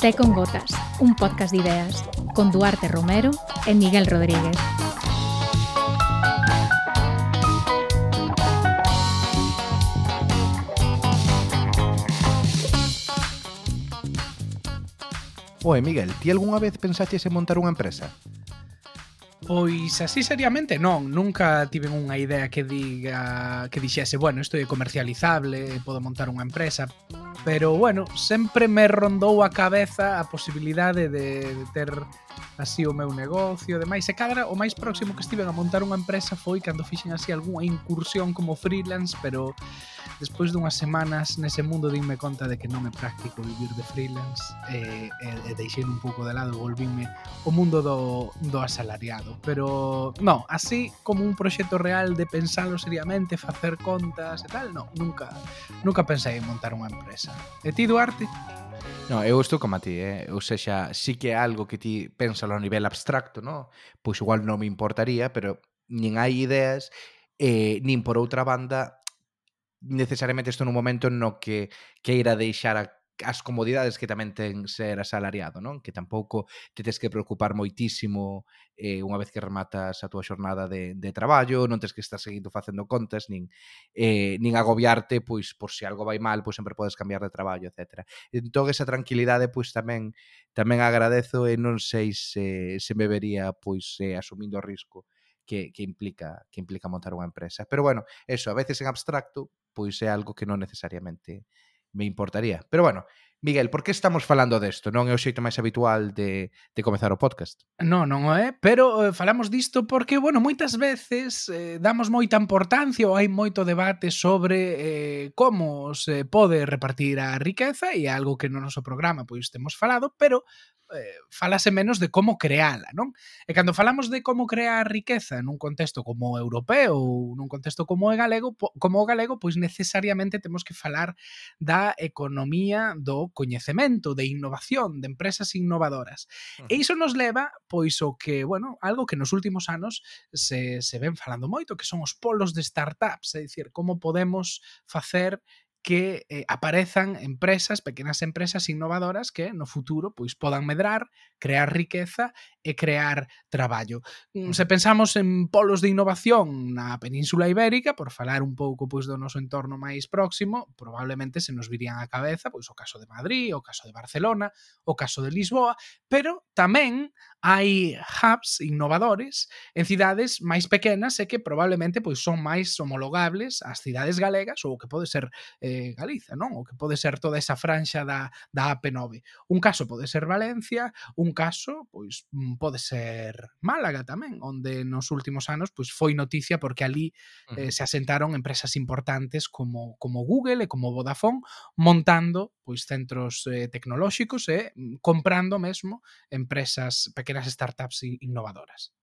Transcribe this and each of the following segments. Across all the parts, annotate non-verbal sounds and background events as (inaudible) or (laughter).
Té con Gotas, un podcast de ideas, con Duarte Romero e Miguel Rodríguez. Oe, Miguel, ti algunha vez pensaches en montar unha empresa? Pois así seriamente non, nunca tiven unha idea que diga que dixese, bueno, isto é comercializable, podo montar unha empresa, pero bueno, sempre me rondou a cabeza a posibilidade de, de ter así o meu negocio e demais. E cadra, o máis próximo que estiven a montar unha empresa foi cando fixen así algunha incursión como freelance, pero despois dunhas semanas nese mundo dime conta de que non é práctico vivir de freelance e, e, e deixei un pouco de lado e volvíme o mundo do, do asalariado. Pero, non, así como un proxecto real de pensalo seriamente, facer contas e tal, non, nunca, nunca pensei en montar unha empresa. E ti, Duarte? No, eu estou como a ti, eh? ou seja, sí que é algo que ti pensalo a nivel abstracto, no? pois igual non me importaría, pero nin hai ideas, eh, nin por outra banda necesariamente estou nun momento no que queira deixar a as comodidades que tamén ten ser asalariado, non? Que tampouco te tes que preocupar moitísimo eh, unha vez que rematas a túa xornada de, de traballo, non tes que estar seguindo facendo contas, nin, eh, nin agobiarte, pois, por se si algo vai mal, pois sempre podes cambiar de traballo, etc. Entón, esa tranquilidade, pois, tamén tamén agradezo e non sei se, se me vería, pois, eh, asumindo o risco que, que implica que implica montar unha empresa. Pero bueno, eso, a veces en abstracto, pois é algo que non necesariamente me importaría. Pero bueno, Miguel, por que estamos falando desto? Non é o xeito máis habitual de, de comezar o podcast. Non, non é, pero eh, falamos disto porque, bueno, moitas veces eh, damos moita importancia ou hai moito debate sobre eh, como se pode repartir a riqueza e algo que no noso programa pois temos falado, pero eh, falase menos de como creala, non? E cando falamos de como crear riqueza nun contexto como o europeo ou nun contexto como o galego, como o galego, pois necesariamente temos que falar da economía do coñecemento, de innovación, de empresas innovadoras. Uh -huh. E iso nos leva pois o que, bueno, algo que nos últimos anos se se ven falando moito, que son os polos de startups, é dicir, como podemos facer que eh, aparezan empresas, pequenas empresas innovadoras que no futuro pois podan medrar, crear riqueza e crear traballo. Mm, se mm. pensamos en polos de innovación na Península Ibérica, por falar un pouco pois do noso entorno máis próximo, probablemente se nos virían á cabeza pois o caso de Madrid, o caso de Barcelona, o caso de Lisboa, pero tamén hai hubs innovadores en cidades máis pequenas e que probablemente pois son máis homologables ás cidades galegas ou o que pode ser eh, Galiza, non? O que pode ser toda esa franxa da, da AP9. Un caso pode ser Valencia, un caso pois pode ser Málaga tamén, onde nos últimos anos pois foi noticia porque ali eh, se asentaron empresas importantes como como Google e como Vodafone montando pois centros eh, tecnolóxicos e eh, comprando mesmo empresas pequenas startups innovadoras.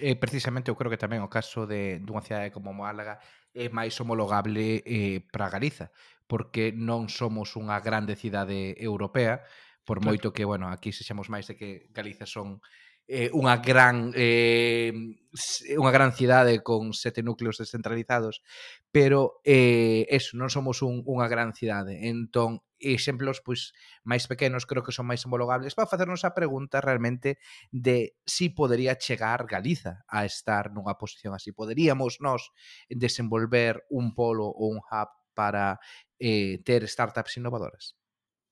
Eh, precisamente eu creo que tamén o caso de dunha cidade como Málaga é máis homologable eh, para Galiza, porque non somos unha grande cidade europea, por moito que, bueno, aquí sexamos máis de que Galiza son eh, unha gran eh, unha gran cidade con sete núcleos descentralizados, pero eh, eso, non somos un, unha gran cidade. Entón, exemplos pois máis pequenos creo que son máis homologables para facernos a pregunta realmente de si podería chegar Galiza a estar nunha posición así. Poderíamos nós desenvolver un polo ou un hub para eh, ter startups innovadoras?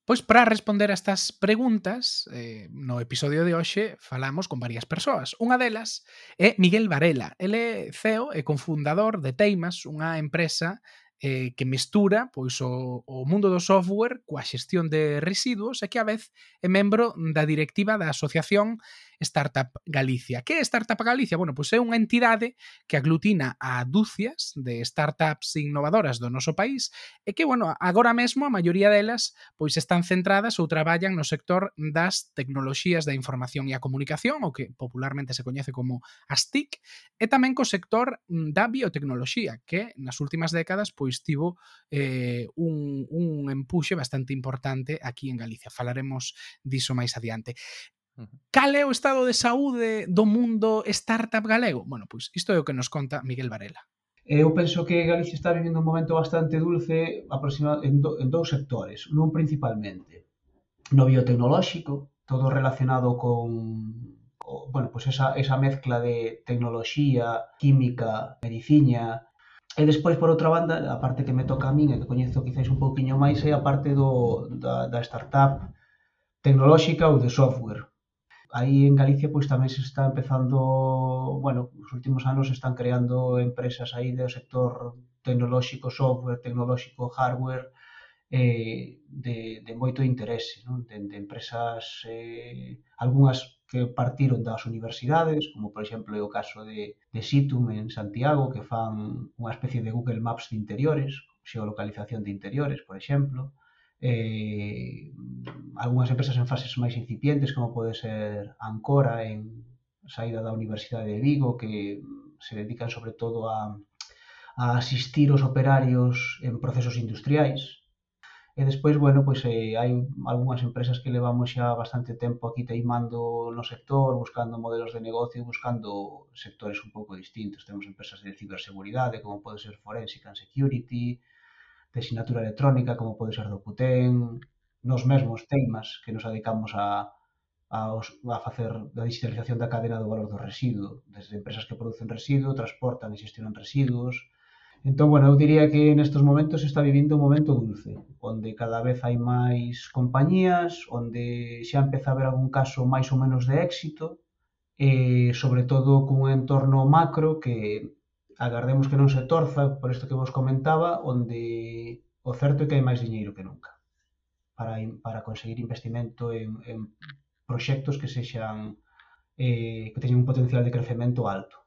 Pois para responder a estas preguntas, eh, no episodio de hoxe falamos con varias persoas. Unha delas é Miguel Varela. Ele é CEO e cofundador de Teimas, unha empresa eh, que mestura pois o, o mundo do software coa xestión de residuos e que a vez é membro da directiva da Asociación Startup Galicia. Que é Startup Galicia? Bueno, pois é unha entidade que aglutina a dúcias de startups innovadoras do noso país e que, bueno, agora mesmo a maioría delas pois están centradas ou traballan no sector das tecnoloxías da información e a comunicación, o que popularmente se coñece como as TIC, e tamén co sector da biotecnoloxía, que nas últimas décadas pois tivo eh, un, un empuxe bastante importante aquí en Galicia. Falaremos diso máis adiante. Cal é o estado de saúde do mundo startup galego? Bueno, pois isto é o que nos conta Miguel Varela. Eu penso que Galicia está vivendo un momento bastante dulce en, do, en dous sectores, non principalmente no biotecnolóxico, todo relacionado con o, bueno, pues esa, esa mezcla de tecnoloxía, química, medicina, E despois, por outra banda, a parte que me toca a min e que coñezo quizáis un pouquiño máis é a parte do, da, da startup tecnolóxica ou de software aí en Galicia pois tamén se está empezando, bueno, nos últimos anos se están creando empresas aí do sector tecnolóxico, software, tecnolóxico, hardware, eh, de, de moito interese, non? De, de empresas, eh, algunhas que partiron das universidades, como por exemplo é o caso de, de Situm en Santiago, que fan unha especie de Google Maps de interiores, xeolocalización de interiores, por exemplo, eh, algunhas empresas en fases máis incipientes, como pode ser Ancora, en saída da Universidade de Vigo, que se dedican sobre todo a, a asistir os operarios en procesos industriais. E despois, bueno, pois eh, hai algunhas empresas que levamos xa bastante tempo aquí teimando no sector, buscando modelos de negocio, buscando sectores un pouco distintos. Temos empresas de ciberseguridade, como pode ser Forensic and Security, de sinatura electrónica, como pode ser do Puten, nos mesmos teimas que nos adicamos a, a, os, a facer da digitalización da cadena do valor do residuo, desde empresas que producen residuo, transportan e xestionan residuos. Entón, bueno, eu diría que nestes momentos se está vivindo un momento dulce, onde cada vez hai máis compañías, onde xa empeza a haber algún caso máis ou menos de éxito, e sobre todo cun entorno macro que agardemos que non se torza por isto que vos comentaba, onde o certo é que hai máis diñeiro que nunca para, para conseguir investimento en, en proxectos que sexan eh, que teñen un potencial de crecemento alto.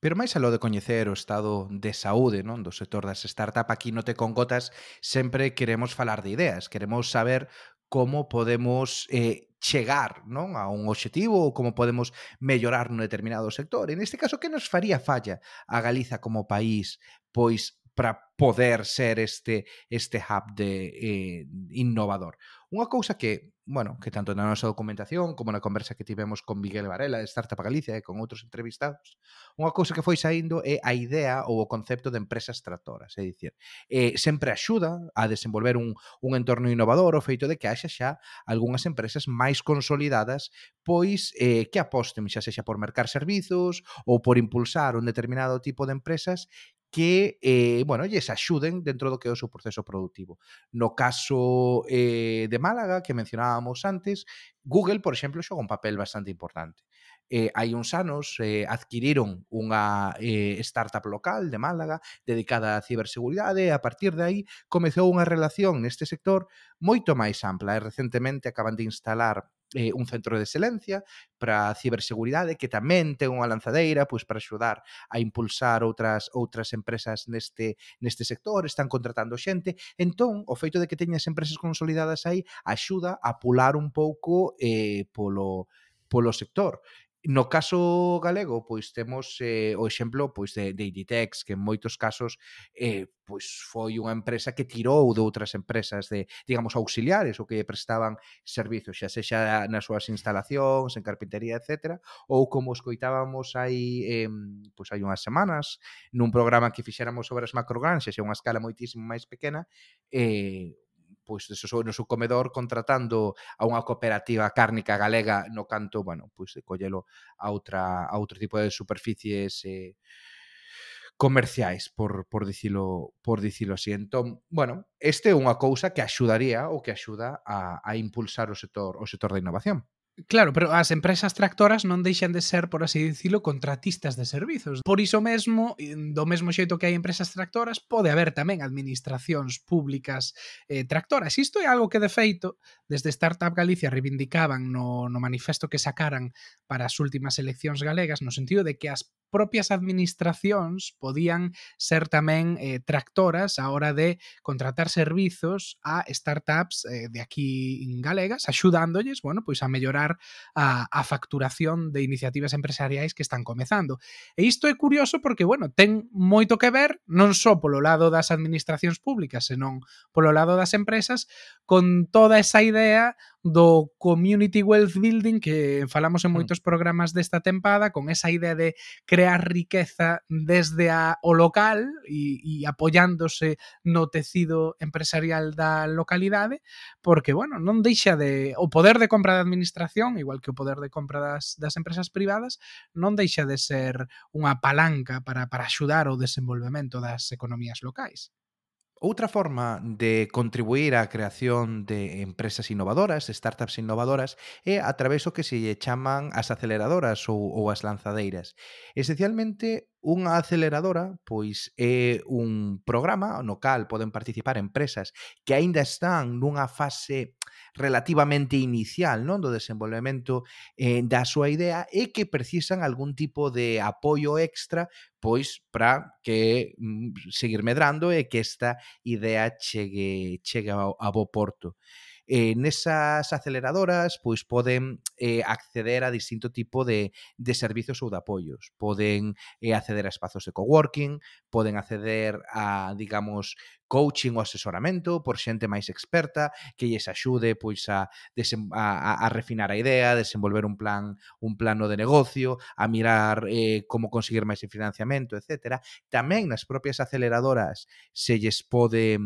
Pero máis aló de coñecer o estado de saúde non do sector das startup aquí no te con gotas, sempre queremos falar de ideas, queremos saber como podemos eh, chegar non a un obxectivo ou como podemos mellorar nun determinado sector. En este caso, que nos faría falla a Galiza como país pois para poder ser este este hub de eh, innovador. Unha cousa que, bueno, que tanto na nosa documentación como na conversa que tivemos con Miguel Varela de Startup Galicia e con outros entrevistados, unha cousa que foi saindo é a idea ou o concepto de empresas tractoras, é dicir, eh, sempre axuda a desenvolver un, un entorno innovador o feito de que haxa xa algunhas empresas máis consolidadas pois eh, que aposten xa sexa por mercar servizos ou por impulsar un determinado tipo de empresas que, eh, bueno, lles axuden dentro do que é o seu proceso productivo. No caso eh, de Málaga, que mencionábamos antes, Google, por exemplo, xoga un papel bastante importante eh, hai uns anos eh, adquiriron unha eh, startup local de Málaga dedicada á ciberseguridade e a partir de aí comezou unha relación neste sector moito máis ampla e recentemente acaban de instalar eh, un centro de excelencia para a ciberseguridade que tamén ten unha lanzadeira pois para axudar a impulsar outras outras empresas neste neste sector, están contratando xente. Entón, o feito de que teñas empresas consolidadas aí axuda a pular un pouco eh, polo polo sector. No caso galego, pois temos eh, o exemplo pois de, de Inditex, que en moitos casos eh, pois foi unha empresa que tirou de outras empresas de, digamos, auxiliares ou que prestaban servizos, xa sexa nas súas instalacións, en carpintería, etc. Ou como escoitábamos aí eh, pois hai unhas semanas nun programa que fixéramos sobre as macrogranxas e unha escala moitísimo máis pequena, eh, pois, pues, no seu comedor contratando a unha cooperativa cárnica galega no canto, bueno, pois, pues, de collelo a, outra, a outro tipo de superficies eh, comerciais, por, por, dicilo, por dicilo así. Entón, bueno, este é unha cousa que axudaría ou que axuda a, a impulsar o sector, o sector da innovación. Claro, pero as empresas tractoras non deixan de ser, por así dicilo, contratistas de servizos. Por iso mesmo, do mesmo xeito que hai empresas tractoras, pode haber tamén administracións públicas eh, tractoras. Isto é algo que, de feito, desde Startup Galicia reivindicaban no, no manifesto que sacaran para as últimas eleccións galegas, no sentido de que as propias administracións podían ser tamén eh, tractoras a hora de contratar servizos a startups eh, de aquí en galegas, axudándolles, bueno, pois a mellorar mellorar a, a facturación de iniciativas empresariais que están comezando. E isto é curioso porque, bueno, ten moito que ver non só polo lado das administracións públicas, senón polo lado das empresas, con toda esa idea do community wealth building que falamos en mm. moitos programas desta tempada con esa idea de crear riqueza desde a, o local e, e apoiándose no tecido empresarial da localidade porque, bueno, non deixa de o poder de compra da administración igual que o poder de compra das, das empresas privadas, non deixa de ser unha palanca para, para axudar o desenvolvemento das economías locais. Outra forma de contribuir á creación de empresas innovadoras, startups innovadoras, é a través o que se lle chaman as aceleradoras ou, ou as lanzadeiras. Esencialmente, Unha aceleradora, pois, é un programa no cal poden participar empresas que aínda están nunha fase relativamente inicial non do desenvolvemento eh, da súa idea e que precisan algún tipo de apoio extra pois para que mm, seguir medrando e que esta idea chegue, chegue a, a bo porto eh, nesas aceleradoras pois poden eh, acceder a distinto tipo de, de servizos ou de apoios. Poden eh, acceder a espazos de coworking, poden acceder a, digamos, coaching ou asesoramento por xente máis experta que lles axude pois a, a, a refinar a idea, a desenvolver un plan un plano de negocio, a mirar eh, como conseguir máis financiamento, etc. Tamén nas propias aceleradoras se lles pode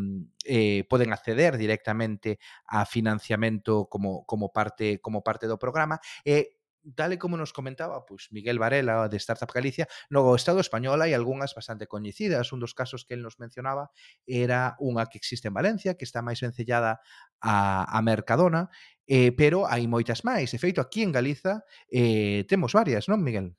eh, poden acceder directamente a financiamento como, como, parte, como parte do programa. E Dale como nos comentaba, pois Miguel Varela de Startup Galicia, no Estado español hai algunhas bastante coñecidas, un dos casos que el nos mencionaba era unha que existe en Valencia, que está máis vencellada a, a Mercadona, eh, pero hai moitas máis, de feito aquí en Galiza eh, temos varias, non Miguel?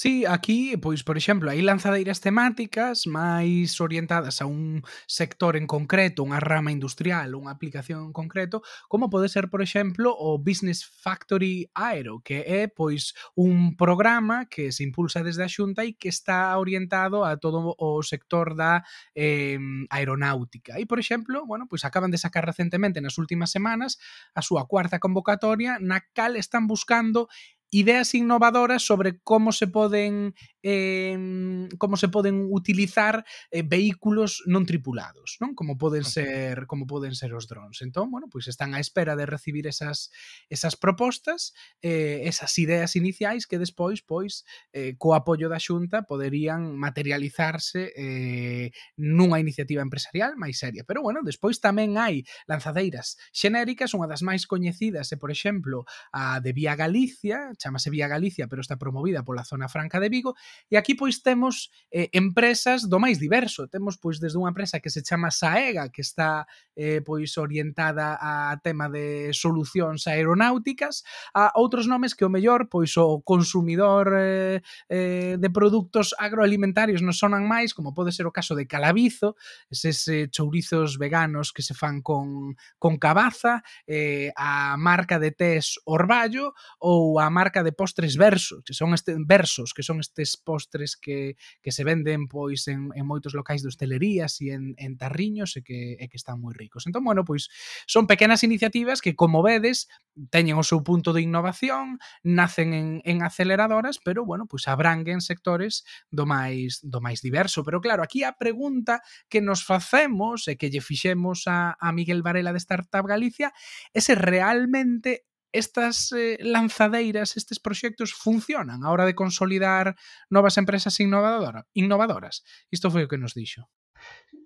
Sí, aquí, pois, por exemplo, hai lanzadeiras temáticas máis orientadas a un sector en concreto, unha rama industrial, unha aplicación en concreto, como pode ser, por exemplo, o Business Factory Aero, que é, pois, un programa que se impulsa desde a Xunta e que está orientado a todo o sector da eh, aeronáutica. E, por exemplo, bueno, pois acaban de sacar recentemente nas últimas semanas a súa cuarta convocatoria na cal están buscando ideas innovadoras sobre como se poden eh, como se poden utilizar eh, vehículos non tripulados, non? Como poden ser como poden ser os drones. Entón, bueno, pois están á espera de recibir esas esas propostas, eh, esas ideas iniciais que despois pois eh, co apoio da Xunta poderían materializarse eh, nunha iniciativa empresarial máis seria. Pero bueno, despois tamén hai lanzadeiras xenéricas, unha das máis coñecidas é, por exemplo, a de Vía Galicia, chamase Vía Galicia, pero está promovida pola zona franca de Vigo, E aquí pois temos eh, empresas do máis diverso. Temos pois desde unha empresa que se chama Saega, que está eh, pois orientada a tema de solucións aeronáuticas, a outros nomes que o mellor pois o consumidor eh, eh, de produtos agroalimentarios nos sonan máis, como pode ser o caso de Calabizo, eses eh, chourizos veganos que se fan con, con cabaza, eh, a marca de tés Orballo ou a marca de postres Verso, que son este, Versos, que son estes postres que, que se venden pois en, en moitos locais de hostelerías e en, en tarriños e que, e que están moi ricos. Entón, bueno, pois son pequenas iniciativas que, como vedes, teñen o seu punto de innovación, nacen en, en aceleradoras, pero, bueno, pois abranguen sectores do máis, do máis diverso. Pero, claro, aquí a pregunta que nos facemos e que lle fixemos a, a Miguel Varela de Startup Galicia é se realmente estas eh, lanzadeiras, estes proxectos funcionan a hora de consolidar novas empresas innovadora, innovadoras? Isto foi o que nos dixo.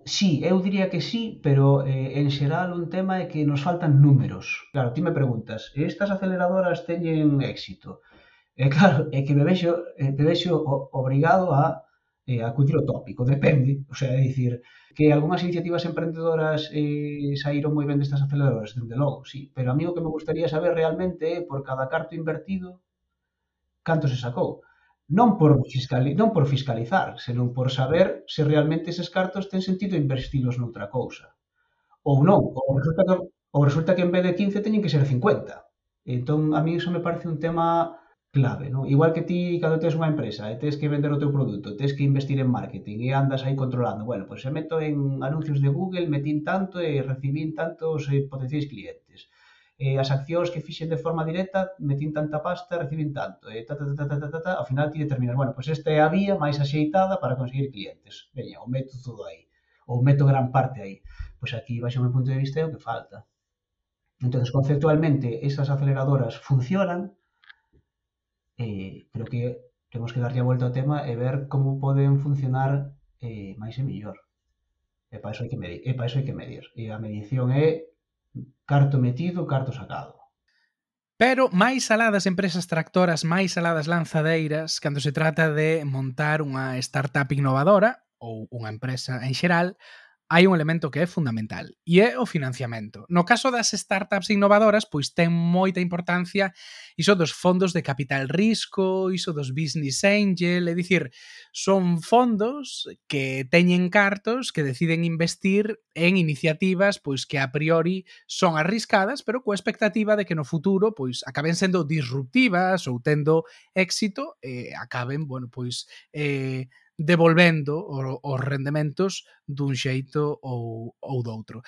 Sí, eu diría que sí, pero eh, en xeral un tema é que nos faltan números. Claro, ti me preguntas, estas aceleradoras teñen éxito? E claro, é que me vexo, eh, me vexo obrigado a eh, acudir ao tópico, depende, o sea, é dicir, que algunhas iniciativas emprendedoras eh, saíron moi ben destas aceleradoras, dende logo, sí, pero a mí o que me gustaría saber realmente é por cada carto invertido, canto se sacou. Non por, fiscali non por fiscalizar, senón por saber se realmente eses cartos ten sentido investilos noutra cousa. Ou non, ou resulta que, ou resulta que en vez de 15 teñen que ser 50. Entón, a mí iso me parece un tema clave, non? Igual que ti cando tes unha empresa e tes que vender o teu produto, tes que investir en marketing e andas aí controlando, bueno, pois pues se meto en anuncios de Google, metín tanto e recibín tantos eh, potenciais clientes. Eh, as accións que fixen de forma directa, metín tanta pasta, recibín tanto, e eh, ta, ta, ta, ta, ta, ta, ta, ao final ti determinas, bueno, pois pues esta é a vía máis axeitada para conseguir clientes. Veña, o meto todo aí, ou meto gran parte aí. Pois aquí, baixo o meu punto de vista, é o que falta. Entón, conceptualmente, esas aceleradoras funcionan, eh, creo que temos que darlle a volta ao tema e ver como poden funcionar eh, máis e mellor. E para iso hai que medir, e para iso hai que medir. E a medición é carto metido, carto sacado. Pero máis alá das empresas tractoras, máis alá das lanzadeiras, cando se trata de montar unha startup innovadora ou unha empresa en xeral, hai un elemento que é fundamental e é o financiamento. No caso das startups innovadoras, pois ten moita importancia iso dos fondos de capital risco, iso dos business angel, é dicir, son fondos que teñen cartos que deciden investir en iniciativas pois que a priori son arriscadas, pero coa expectativa de que no futuro pois acaben sendo disruptivas ou tendo éxito e eh, acaben, bueno, pois eh, devolvendo os rendementos dun xeito ou, ou doutro.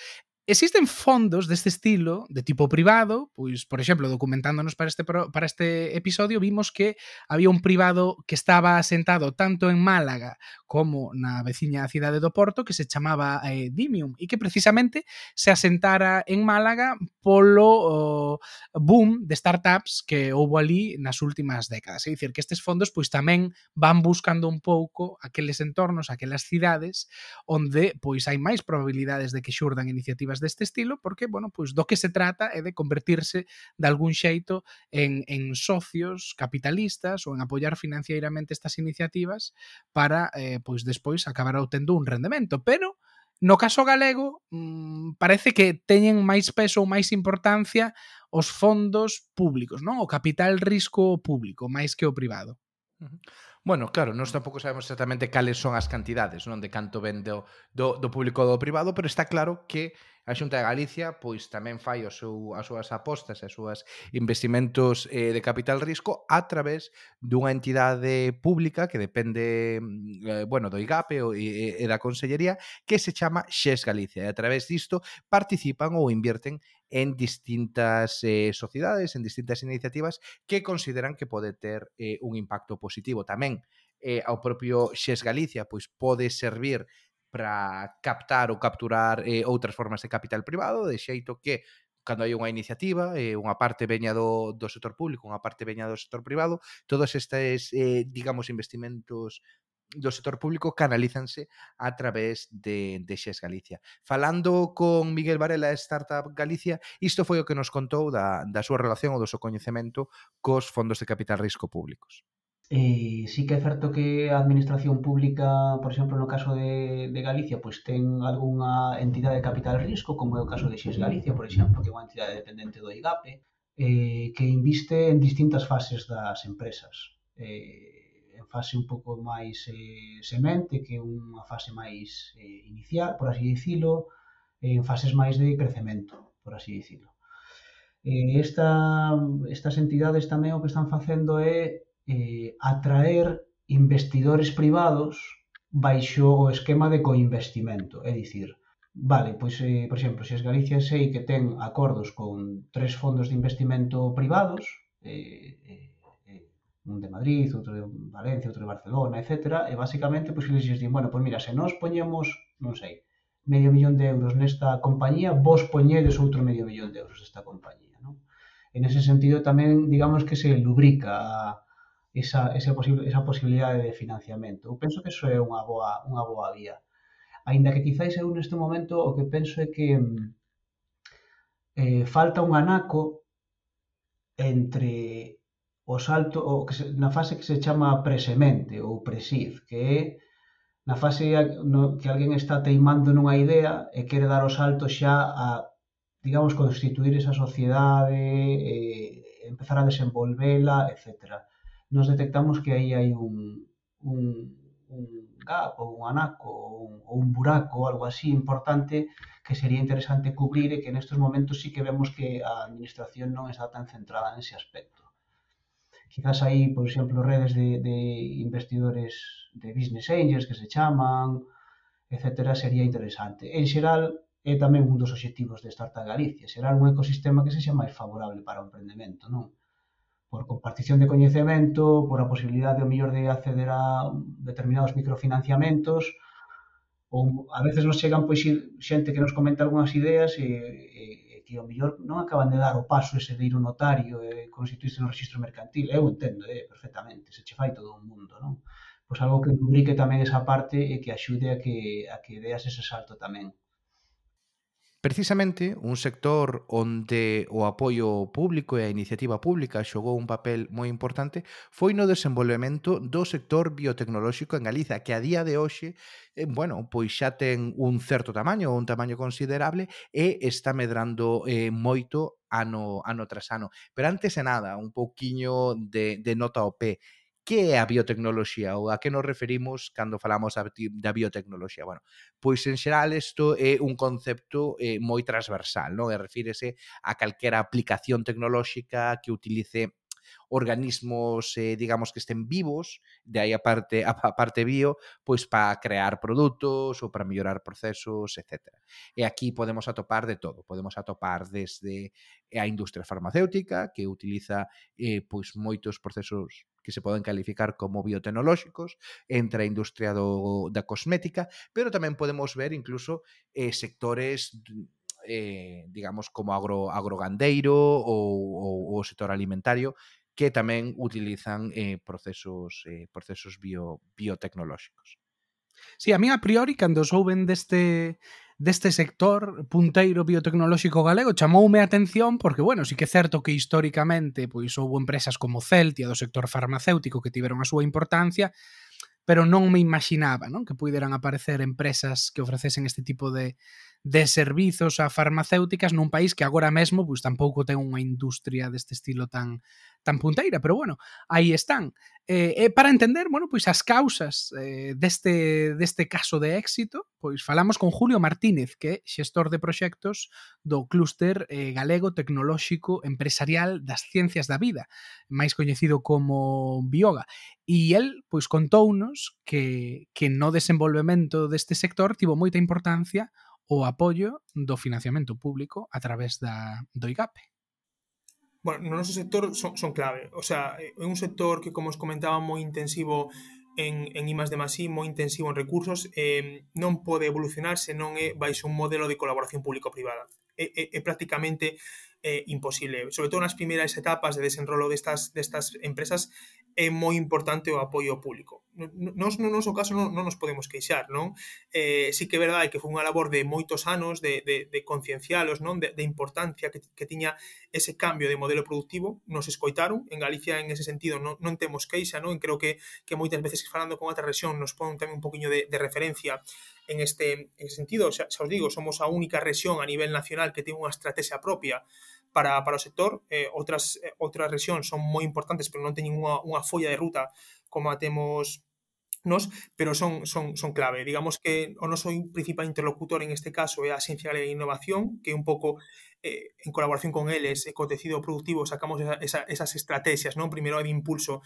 Existen fondos deste estilo de tipo privado, pois, por exemplo, documentándonos para este para este episodio vimos que había un privado que estaba asentado tanto en Málaga como na veciña cidade do Porto que se chamaba eh, Dimium e que precisamente se asentara en Málaga polo oh, boom de startups que houve ali nas últimas décadas. É dicir, que estes fondos pois tamén van buscando un pouco aqueles entornos, aquelas cidades onde pois hai máis probabilidades de que xurdan iniciativas películas deste estilo porque, bueno, pois do que se trata é de convertirse de algún xeito en, en socios capitalistas ou en apoiar financieramente estas iniciativas para, eh, pois despois acabar obtendo un rendemento, pero No caso galego, mmm, parece que teñen máis peso ou máis importancia os fondos públicos, non? O capital risco público, máis que o privado. Uh -huh. Bueno, claro, nós tampouco sabemos exactamente cales son as cantidades, non de canto ven do, do, do público do privado, pero está claro que a Xunta de Galicia pois tamén fai o seu, as súas apostas, as súas investimentos eh, de capital risco a través dunha entidade pública que depende mm, eh, bueno, do IGAPE e, e da Consellería que se chama Xes Galicia e a través disto participan ou invierten en distintas eh, sociedades, en distintas iniciativas que consideran que pode ter eh, un impacto positivo. Tamén eh, ao propio Xes Galicia pois pode servir para captar ou capturar eh, outras formas de capital privado, de xeito que cando hai unha iniciativa, eh, unha parte veña do, do sector público, unha parte veña do sector privado, todos estes, eh, digamos, investimentos do sector público canalízanse a través de, de Xes Galicia. Falando con Miguel Varela de Startup Galicia, isto foi o que nos contou da, da súa relación ou do seu coñecemento cos fondos de capital risco públicos. Eh, sí que é certo que a administración pública, por exemplo, no caso de, de Galicia, pois ten algunha entidade de capital risco, como é o caso de Xes Galicia, por exemplo, que é unha entidade dependente do IGAPE, eh, que inviste en distintas fases das empresas. Eh, fase un pouco máis eh, semente, que unha fase máis eh, inicial, por así dicilo, en fases máis de crecemento, por así dicilo. Eh, esta, estas entidades tamén o que están facendo é eh, atraer investidores privados baixo o esquema de coinvestimento, é dicir, Vale, pois, eh, por exemplo, se es Galicia sei que ten acordos con tres fondos de investimento privados, eh, eh, un de Madrid, outro de Valencia, outro de Barcelona, etc. E basicamente, pois, eles dixen, bueno, pois mira, se nós poñemos, non sei, medio millón de euros nesta compañía, vos poñedes outro medio millón de euros nesta compañía. Non? En ese sentido, tamén, digamos que se lubrica esa, esa, posible, esa posibilidade de financiamento. Eu penso que iso é unha boa, unha boa vía. Ainda que quizáis eu neste momento o que penso é que eh, falta un anaco entre o salto o que se, na fase que se chama presemente ou presiv, que é na fase no, que alguén está teimando nunha idea e quere dar o salto xa a, digamos, constituir esa sociedade, e empezar a desenvolvela, etc. Nos detectamos que aí hai un, un, un gap ou un anaco ou un, ou un buraco ou algo así importante que sería interesante cubrir e que nestes momentos sí que vemos que a administración non está tan centrada nese aspecto. Quizás aí, por exemplo, redes de, de investidores de business angels que se chaman, etcétera, sería interesante. En xeral, é tamén un dos obxectivos de Startup Galicia, será un ecosistema que sexa máis favorable para o emprendemento, non? por compartición de coñecemento, por a posibilidade o mellor de acceder a determinados microfinanciamentos, ou a veces nos chegan pois xente que nos comenta algunhas ideas e, que ao mellor non acaban de dar o paso ese de ir ao notario e constituirse no registro mercantil. Eu entendo eh, perfectamente, se che fai todo un mundo, non? Pois algo que rubrique tamén esa parte e que axude a que, a que deas ese salto tamén. Precisamente un sector onde o apoio público e a iniciativa pública xogou un papel moi importante foi no desenvolvemento do sector biotecnolóxico en Galiza, que a día de hoxe, eh, bueno, pois xa ten un certo tamaño, un tamaño considerable e está medrando eh, moito ano ano tras ano. Pero antes de nada, un pouquiño de, de nota ao pé. Que é a biotecnoloxía ou a que nos referimos cando falamos da biotecnoloxía? Bueno, pois en xeral isto é un concepto eh, moi transversal, non? E refírese a calquera aplicación tecnolóxica que utilice organismos, eh, digamos, que estén vivos, de aí a parte, (laughs) a parte bio, pois para crear produtos ou para mellorar procesos, etc. E aquí podemos atopar de todo, podemos atopar desde a industria farmacéutica, que utiliza eh, pois moitos procesos que se poden calificar como biotecnolóxicos, entre a industria do, da cosmética, pero tamén podemos ver incluso eh, sectores eh, digamos, como agro, agrogandeiro ou, ou o sector alimentario que tamén utilizan eh, procesos eh, procesos bio, biotecnolóxicos. Sí, a mí a priori cando souben deste deste sector punteiro biotecnolóxico galego chamoume a atención porque, bueno, sí que é certo que históricamente pois houve empresas como Celtia do sector farmacéutico que tiveron a súa importancia, pero non me imaginaba non? que puderan aparecer empresas que ofrecesen este tipo de, de servizos a farmacéuticas nun país que agora mesmo pois tampouco ten unha industria deste estilo tan tan punteira, pero bueno, aí están. Eh, eh, para entender, bueno, pois as causas eh, deste deste caso de éxito, pois falamos con Julio Martínez, que é xestor de proxectos do Clúster eh, Galego Tecnolóxico Empresarial das Ciencias da Vida, máis coñecido como Bioga. E el pois contounos que que no desenvolvemento deste sector tivo moita importancia o apoio do financiamento público a través da, do IGAPE. Bueno, no noso sector son, son clave. O sea, é un sector que, como os comentaba, moi intensivo en, en I de Masí, moi intensivo en recursos, eh, non pode evolucionar se non é baixo un modelo de colaboración público-privada. É, é, é prácticamente eh, imposible. Sobre todo nas primeiras etapas de desenrolo destas, destas empresas é moi importante o apoio público. Nos, no noso caso non, non nos podemos queixar, non? Eh, sí que é verdade que foi unha labor de moitos anos de, de, de conciencialos, non? De, de importancia que, que tiña ese cambio de modelo productivo, nos escoitaron, en Galicia en ese sentido non, non temos queixa, non? Creo que, que moitas veces falando con outra rexión nos pon tamén un poquinho de, de referencia en este en sentido, xa, xa os digo, somos a única rexión a nivel nacional que ten unha estrategia propia para, para o sector. Eh, outras, eh, outras rexións son moi importantes, pero non teñen unha, unha folla de ruta como a temos nos, pero son, son, son clave. Digamos que o noso principal interlocutor en este caso é a Xencia Galega de Innovación, que un pouco eh, en colaboración con eles e co tecido productivo sacamos esa, esa, esas estrategias, non? Primeiro a de impulso,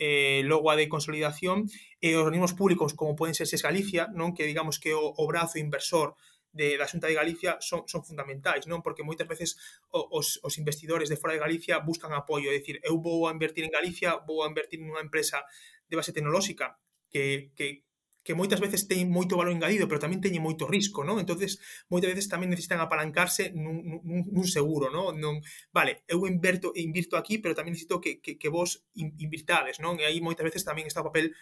eh, logo a de consolidación, e os organismos públicos como poden ser SES Galicia, non? Que digamos que o, o brazo inversor de, da Xunta de Galicia son, son fundamentais, non? Porque moitas veces os, os investidores de fora de Galicia buscan apoio, é dicir, eu vou a invertir en Galicia, vou a invertir nunha empresa de base tecnolóxica que, que, que moitas veces teñen moito valor engadido, pero tamén teñen moito risco, non? Entonces, moitas veces tamén necesitan apalancarse nun, nun, nun seguro, non? non? Vale, eu inverto invirto aquí, pero tamén necesito que, que, que vos invirtades, non? E aí moitas veces tamén está o papel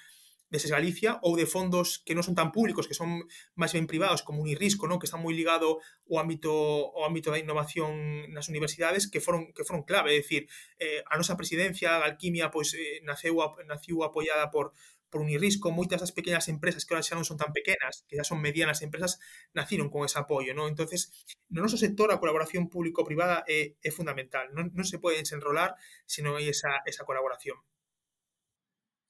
desde Galicia ou de fondos que non son tan públicos, que son máis ben privados, como Unirrisco, non? que está moi ligado ao ámbito ao ámbito da innovación nas universidades, que foron que foron clave, é dicir, eh, a nosa presidencia, a Alquimia, pois eh, naceu naciu apoiada por por Unirrisco, moitas das pequenas empresas que ahora xa non son tan pequenas, que xa son medianas empresas, naciron con ese apoio, non? Entonces, no noso sector a colaboración público-privada é, é fundamental, non, non se pode desenrolar se non hai esa, esa colaboración.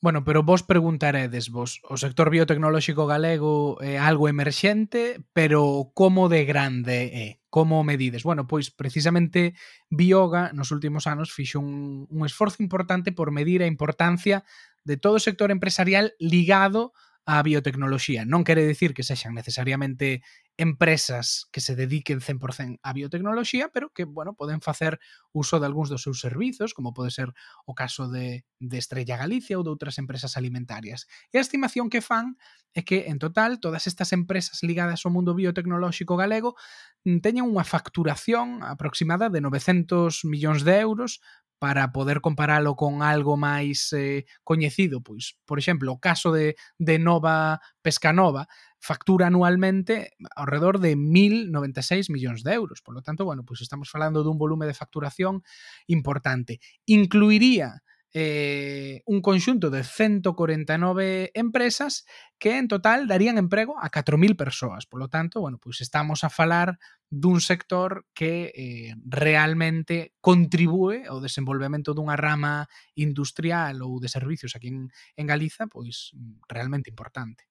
Bueno, pero vos preguntaredes vos, o sector biotecnolóxico galego é algo emerxente, pero como de grande é? Como medides? Bueno, pois precisamente Bioga nos últimos anos fixo un, un esforzo importante por medir a importancia de todo o sector empresarial ligado á biotecnoloxía. Non quere decir que sexan necesariamente empresas que se dediquen 100% á biotecnoloxía, pero que, bueno, poden facer uso de algúns dos seus servizos, como pode ser o caso de, de Estrella Galicia ou de outras empresas alimentarias. E a estimación que fan é que, en total, todas estas empresas ligadas ao mundo biotecnolóxico galego mm, teñen unha facturación aproximada de 900 millóns de euros para poder comparalo con algo máis eh, coñecido, pois, por exemplo, o caso de, de Nova Pescanova factura anualmente alrededor de 1.096 millóns de euros. Por lo tanto, bueno, pues estamos falando dun volume de facturación importante. Incluiría eh, un conxunto de 149 empresas que en total darían emprego a 4.000 persoas. Por lo tanto, bueno, pois pues estamos a falar dun sector que eh, realmente contribúe ao desenvolvemento dunha rama industrial ou de servicios aquí en, en Galiza, pois realmente importante.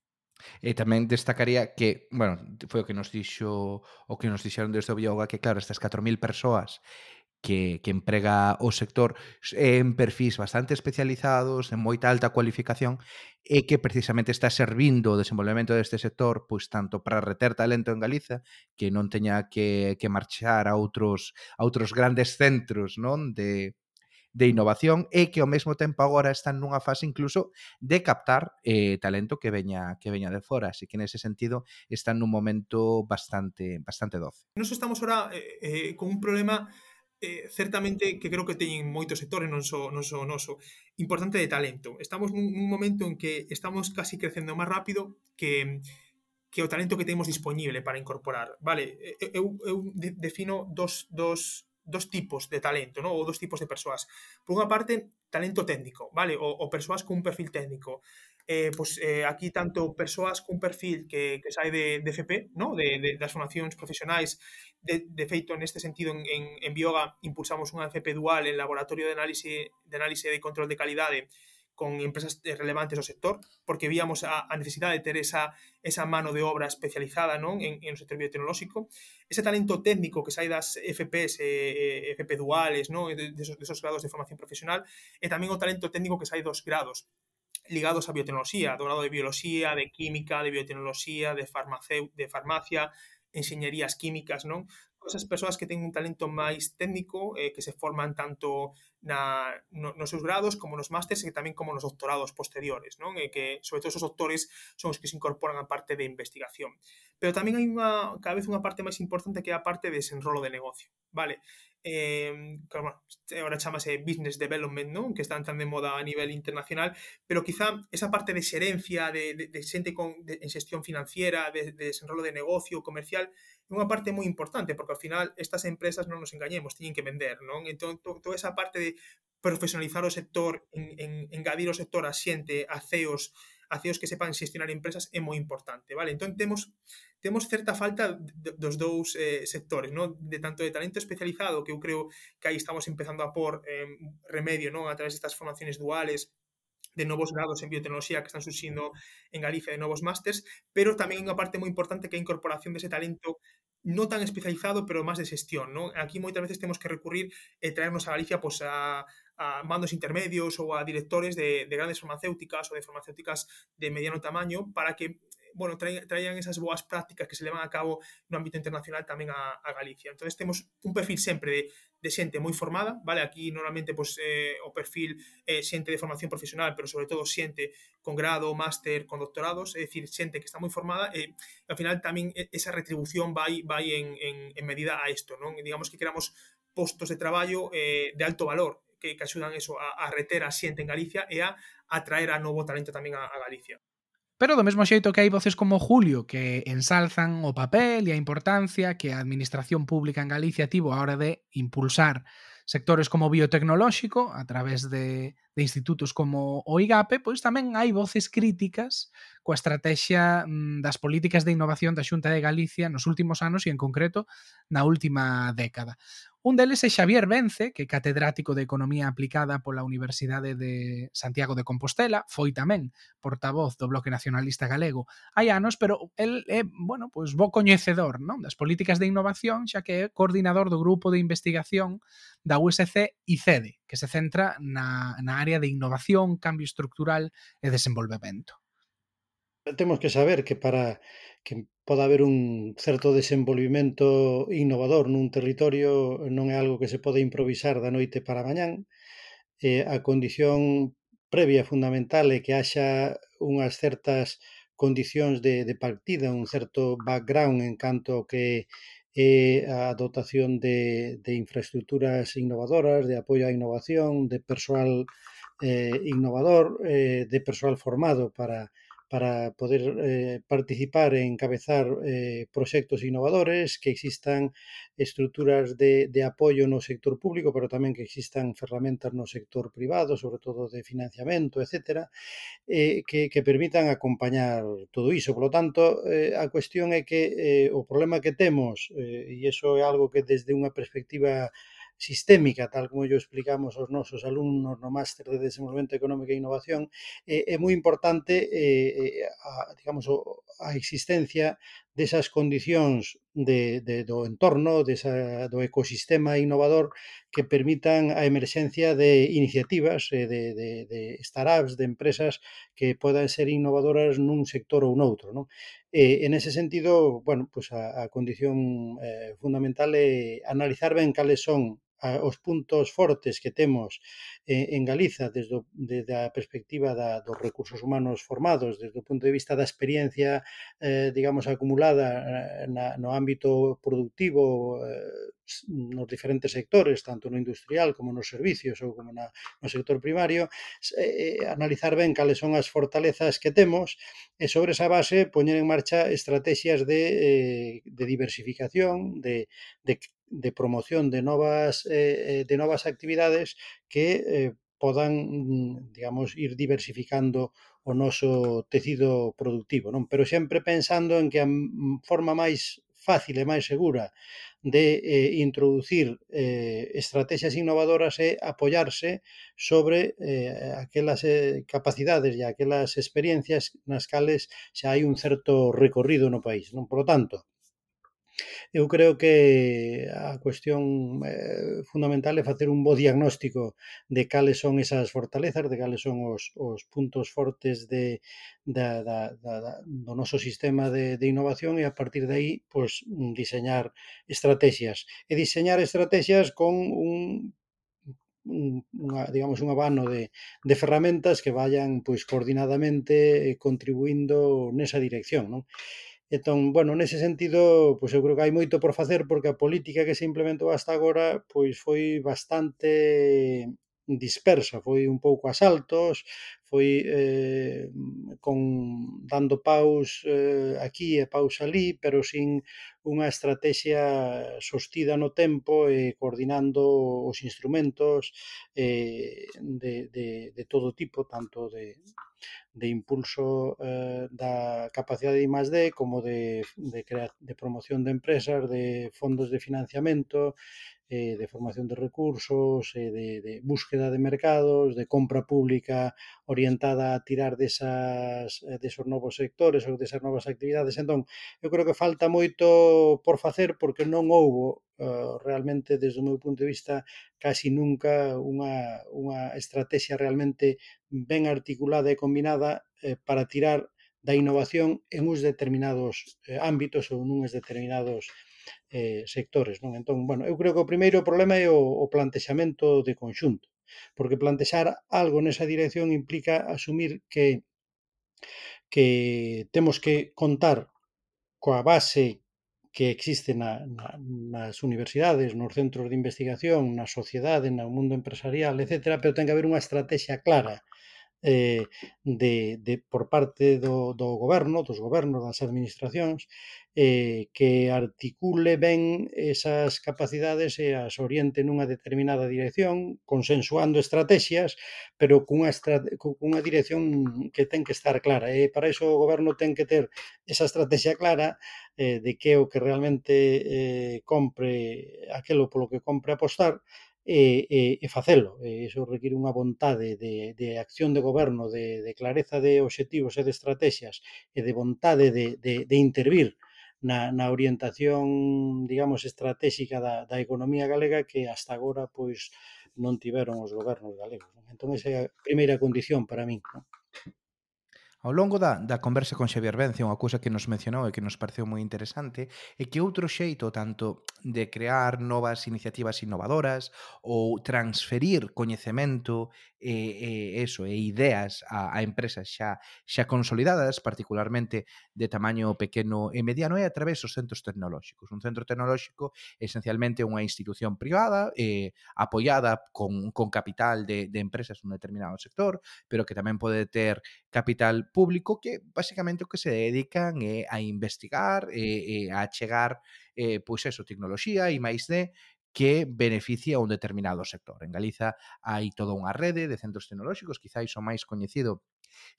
E tamén destacaría que, bueno, foi o que nos dixo o que nos dixeron desde o Bioga que claro, estas 4000 persoas que, que emprega o sector en perfis bastante especializados, en moita alta cualificación, e que precisamente está servindo o desenvolvemento deste sector pois tanto para reter talento en Galiza, que non teña que, que marchar a outros a outros grandes centros non de, de innovación e que ao mesmo tempo agora están nunha fase incluso de captar eh, talento que veña que veña de fora, así que nese sentido están nun momento bastante bastante doce. Nos estamos ora eh, eh, con un problema eh, certamente que creo que teñen moitos sectores, non só so, non so noso, importante de talento. Estamos nun, nun momento en que estamos casi crecendo máis rápido que que o talento que temos disponible para incorporar. Vale, eu, eu defino dos, dos dos tipos de talento, ¿no? ou dos tipos de persoas. Por unha parte, talento técnico, vale? O, o persoas cun perfil técnico. Eh, pues, eh, aquí tanto persoas cun perfil que, que sai de, de FP, ¿no? de, de, das formacións profesionais, de, de feito neste sentido en, en, en Bioga impulsamos unha FP dual en laboratorio de análise de análise de control de calidade con empresas eh, relevantes do sector, porque víamos a, a necesidade de ter esa, esa mano de obra especializada non en, en o sector biotecnolóxico, ese talento técnico que sai das FPS, eh, eh FP duales, non? De, de, esos, de esos grados de formación profesional, e tamén o talento técnico que sai dos grados ligados á biotecnoloxía, do grado de bioloxía, de química, de biotecnoloxía, de, farmaceu, de farmacia, enxeñerías químicas, non? esas persoas que teñen un talento máis técnico, eh, que se forman tanto na, no, nos seus grados como nos másters e tamén como nos doctorados posteriores, non? E que, sobre todo, os doctores son os que se incorporan a parte de investigación. Pero tamén hai unha, cada vez unha parte máis importante que é a parte de desenrolo de negocio, vale? eh, que, bueno, ahora chamase Business Development, ¿no? que están tan de moda a nivel internacional, pero quizá esa parte de xerencia, de, de, de xente con, de, en xestión financiera, de, de desenrolo de negocio comercial, é unha parte moi importante, porque ao final estas empresas non nos engañemos, teñen que vender, non? Entón, to, toda esa parte de profesionalizar o sector, en, en, engadir o sector a xente, a CEOs, a CEOs que sepan xestionar empresas é moi importante, vale? Entón temos temos certa falta dos dous eh, sectores, non? De tanto de talento especializado, que eu creo que aí estamos empezando a pôr eh, remedio, non? A través destas formaciones duales, de novos grados en biotecnoloxía que están surxindo en Galicia de novos másters, pero tamén unha parte moi importante que é a incorporación dese talento non tan especializado, pero máis de xestión, non? Aquí moitas veces temos que recurrir e traernos a Galicia pois, a, mandos intermedios ou a directores de, de grandes farmacéuticas ou de farmacéuticas de mediano tamaño para que bueno, traían esas boas prácticas que se levan a cabo no ámbito internacional tamén a, Galicia. Entonces temos un perfil sempre de, de xente moi formada, vale? Aquí normalmente pues, eh, o perfil eh, de formación profesional, pero sobre todo xente con grado, máster, con doctorados, é dicir, xente que está moi formada e ao final tamén esa retribución vai vai en, en, en medida a isto, non? Digamos que queramos postos de traballo eh, de alto valor que, que axudan eso a, a reter a xente en Galicia e a atraer a novo talento tamén a, a Galicia. Pero do mesmo xeito que hai voces como Julio que ensalzan o papel e a importancia que a administración pública en Galicia tivo a hora de impulsar sectores como biotecnolóxico a través de, de institutos como o IGAPE, pois tamén hai voces críticas coa estrategia mm, das políticas de innovación da Xunta de Galicia nos últimos anos e en concreto na última década. Un deles é Xavier Vence, que é catedrático de Economía Aplicada pola Universidade de Santiago de Compostela, foi tamén portavoz do Bloque Nacionalista Galego hai anos, pero el é, bueno, pois bo coñecedor non das políticas de innovación, xa que é coordinador do grupo de investigación da USC ICEDE, que se centra na, na área de innovación, cambio estructural e desenvolvemento. Temos que saber que para que pode haber un certo desenvolvimento innovador nun territorio, non é algo que se pode improvisar da noite para mañán. Eh, a condición previa fundamental é que haxa unhas certas condicións de, de partida, un certo background en canto que é a dotación de, de infraestructuras innovadoras, de apoio á innovación, de persoal eh, innovador, eh, de persoal formado para para poder eh, participar e encabezar eh, proxectos innovadores, que existan estruturas de, de apoio no sector público, pero tamén que existan ferramentas no sector privado, sobre todo de financiamento, etc., eh, que, que permitan acompañar todo iso. Por lo tanto, eh, a cuestión é que eh, o problema que temos, eh, e iso é algo que desde unha perspectiva sistémica, tal como yo explicamos aos nosos alumnos no Máster de Desenvolvemento Económico e Innovación, eh, é moi importante eh, eh a, digamos, a existencia desas condicións de, de, do entorno, desa, do ecosistema innovador que permitan a emerxencia de iniciativas, eh, de, de, de startups, de empresas que podan ser innovadoras nun sector ou noutro. Non? E, en ese sentido, bueno, pues a, a condición eh, fundamental é analizar ben cales son a, os puntos fortes que temos eh, en Galiza desde, o, desde a perspectiva da, dos recursos humanos formados, desde o punto de vista da experiencia, eh, digamos, acumulada eh, na, no ámbito productivo eh, nos diferentes sectores, tanto no industrial como nos servicios ou como na, no sector primario, eh, eh, analizar ben cales son as fortalezas que temos e sobre esa base poñer en marcha estrategias de, eh, de diversificación, de, de de promoción de novas, eh, eh, de novas actividades que eh, podan, mm, digamos, ir diversificando o noso tecido productivo, non? Pero sempre pensando en que a forma máis fácil e máis segura de eh, introducir eh, estrategias innovadoras é apoiarse sobre eh, aquelas eh, capacidades e aquelas experiencias nas cales xa hai un certo recorrido no país. Non? Por lo tanto, Eu creo que a cuestión eh, fundamental é facer un bo diagnóstico de cales son esas fortalezas, de cales son os, os puntos fortes de, da, da, da, da, do noso sistema de, de innovación e a partir de aí pues, diseñar estrategias. E diseñar estrategias con un unha, digamos, un abano de, de ferramentas que vayan pois coordinadamente eh, contribuindo nesa dirección, non? Entón, bueno, nese sentido, pois eu creo que hai moito por facer porque a política que se implementou hasta agora pois foi bastante dispersa, foi un pouco a saltos, foi eh, con dando paus eh, aquí e paus ali, pero sin unha estrategia sostida no tempo e eh, coordinando os instrumentos eh, de, de, de todo tipo, tanto de, de impulso eh, da capacidade de I+D como de, de, crea, de promoción de empresas, de fondos de financiamento eh, de formación de recursos, eh, de, de, búsqueda de mercados, de compra pública orientada a tirar desas, eh, desos novos sectores ou desas novas actividades. Entón, eu creo que falta moito por facer porque non houbo uh, realmente, desde o meu punto de vista, casi nunca unha, unha estrategia realmente ben articulada e combinada eh, para tirar da innovación en uns determinados eh, ámbitos ou nuns determinados ámbitos eh, sectores. Non? Entón, bueno, eu creo que o primeiro problema é o, o plantexamento de conxunto, porque plantexar algo nesa dirección implica asumir que que temos que contar coa base que existe na, na, nas universidades, nos centros de investigación, na sociedade, no mundo empresarial, etc., pero ten que haber unha estrategia clara eh, de, de, por parte do, do goberno, dos gobernos, das administracións, eh, que articule ben esas capacidades e as oriente nunha determinada dirección, consensuando estrategias, pero cunha, estrate, cunha dirección que ten que estar clara. E para iso o goberno ten que ter esa estrategia clara eh, de que é o que realmente eh, compre aquelo polo que compre apostar, e, e, e facelo. E iso require unha vontade de, de acción de goberno, de, de clareza de obxectivos e de estrategias e de vontade de, de, de intervir na, na orientación, digamos, estratégica da, da economía galega que hasta agora pois non tiveron os gobernos galegos. Non? Entón, esa é a primeira condición para min. Non? Ao longo da, da conversa con Xavier Vence, unha cousa que nos mencionou e que nos pareceu moi interesante é que outro xeito tanto de crear novas iniciativas innovadoras ou transferir coñecemento e, e eso, e ideas a, a empresas xa xa consolidadas, particularmente de tamaño pequeno e mediano, e a través dos centros tecnolóxicos. Un centro tecnolóxico esencialmente unha institución privada eh, apoiada con, con capital de, de empresas nun determinado sector, pero que tamén pode ter capital público que basicamente o que se dedican é eh, a investigar, eh, eh, a chegar eh, pois eso, tecnoloxía e máis de que beneficia a un determinado sector. En Galiza hai toda unha rede de centros tecnolóxicos, quizáis o máis coñecido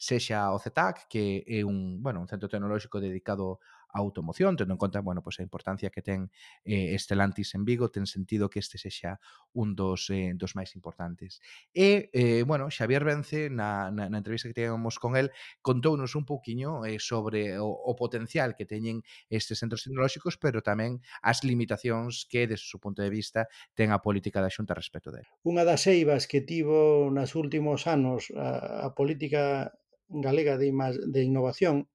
sexa o CETAC, que é un, bueno, un centro tecnolóxico dedicado automoción, tendo en conta, bueno, pois a importancia que ten eh, Estelantis en Vigo, ten sentido que este sexa un dos, eh, dos máis importantes. E, eh, bueno, Xavier Vence, na, na, na entrevista que tivemos con el, contounos un pouquiño eh, sobre o, o potencial que teñen estes centros tecnolóxicos, pero tamén as limitacións que, desde o seu punto de vista, ten a política da Xunta respecto dele. Unha das eivas que tivo nas últimos anos a, a política galega de, de innovación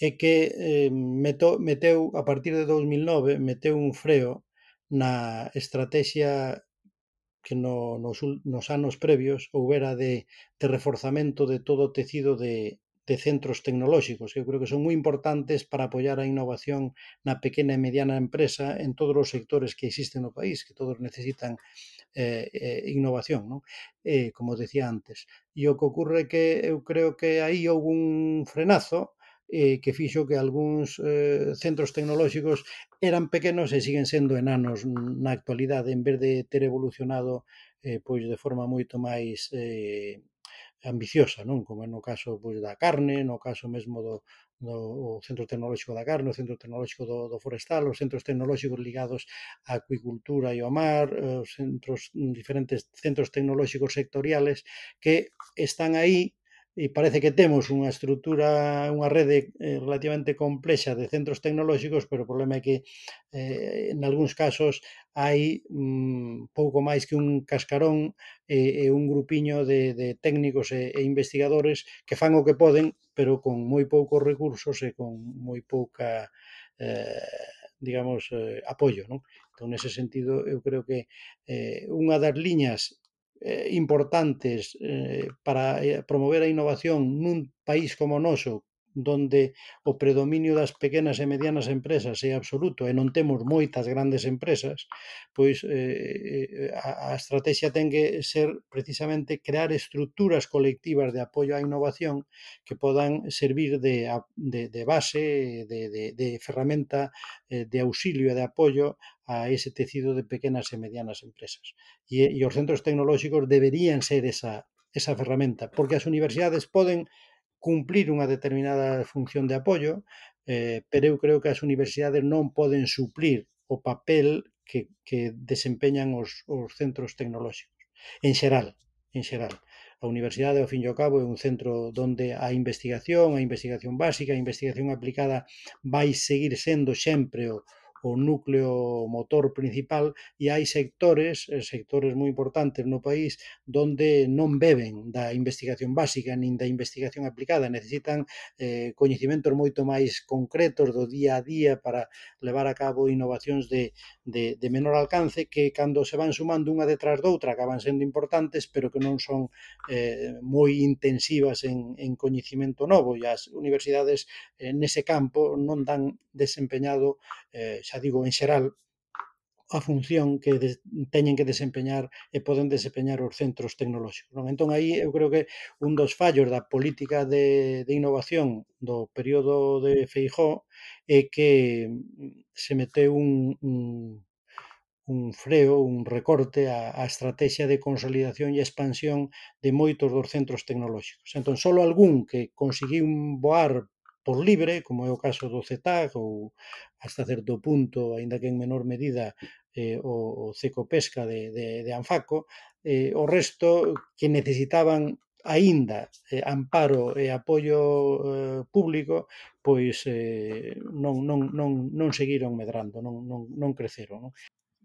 é que eh, meto, meteu, a partir de 2009, meteu un freo na estrategia que no, nos, nos anos previos houbera de, de reforzamento de todo o tecido de, de centros tecnolóxicos, que eu creo que son moi importantes para apoiar a innovación na pequena e mediana empresa en todos os sectores que existen no país, que todos necesitan eh, eh, innovación, non? Eh, como decía antes. E o que ocorre que eu creo que aí houve un frenazo eh, que fixo que algúns eh, centros tecnolóxicos eran pequenos e siguen sendo enanos na actualidade en vez de ter evolucionado eh, pois de forma moito máis eh, ambiciosa, non? Como é no caso pois, da carne, no caso mesmo do, do o Centro Tecnolóxico da Carne, o Centro Tecnolóxico do, do Forestal, os centros tecnolóxicos ligados á acuicultura e ao mar, eh, os centros diferentes centros tecnolóxicos sectoriales que están aí e parece que temos unha estrutura, unha rede eh, relativamente complexa de centros tecnolóxicos, pero o problema é que eh, en algúns casos hai mm, pouco máis que un cascarón e, e un grupiño de, de técnicos e, e investigadores que fan o que poden, pero con moi poucos recursos e con moi pouca eh, digamos, eh, apoio, non? Entón, nese sentido, eu creo que eh, unha das liñas eh, importantes eh, para eh, promover a innovación nun país como o noso donde o predominio das pequenas e medianas empresas é absoluto e non temos moitas grandes empresas, pois eh, eh a, a estrategia ten que ser precisamente crear estructuras colectivas de apoio á innovación que podan servir de, de, de base, de, de, de ferramenta eh, de auxilio e de apoio a ese tecido de pequenas e medianas empresas. E, e os centros tecnolóxicos deberían ser esa, esa ferramenta, porque as universidades poden cumplir unha determinada función de apoio, eh, pero eu creo que as universidades non poden suplir o papel que, que desempeñan os, os centros tecnolóxicos. En xeral, en xeral. A universidade, ao fin e ao cabo, é un centro onde a investigación, a investigación básica, a investigación aplicada vai seguir sendo sempre o, o núcleo motor principal e hai sectores, eh, sectores moi importantes no país donde non beben da investigación básica nin da investigación aplicada, necesitan eh, coñecimentos moito máis concretos do día a día para levar a cabo innovacións de, de, de menor alcance que cando se van sumando unha detrás doutra acaban sendo importantes pero que non son eh, moi intensivas en, en coñecimento novo. E as universidades eh, nese campo non dan desempeñado eh, xa xa digo en xeral, a función que de, teñen que desempeñar e poden desempeñar os centros tecnolóxicos. Non? Entón, aí eu creo que un dos fallos da política de, de innovación do período de Feijó é que se meteu un, un, un freo, un recorte á, á estrategia de consolidación e expansión de moitos dos centros tecnolóxicos. Entón, só algún que conseguiu voar por libre, como é o caso do CETAG ou hasta certo punto, aínda que en menor medida, eh, o, o Ceco Pesca de, de, de Anfaco, eh, o resto que necesitaban aínda eh, amparo e apoio eh, público, pois eh, non, non, non, non seguiron medrando, non, non, non creceron. Non?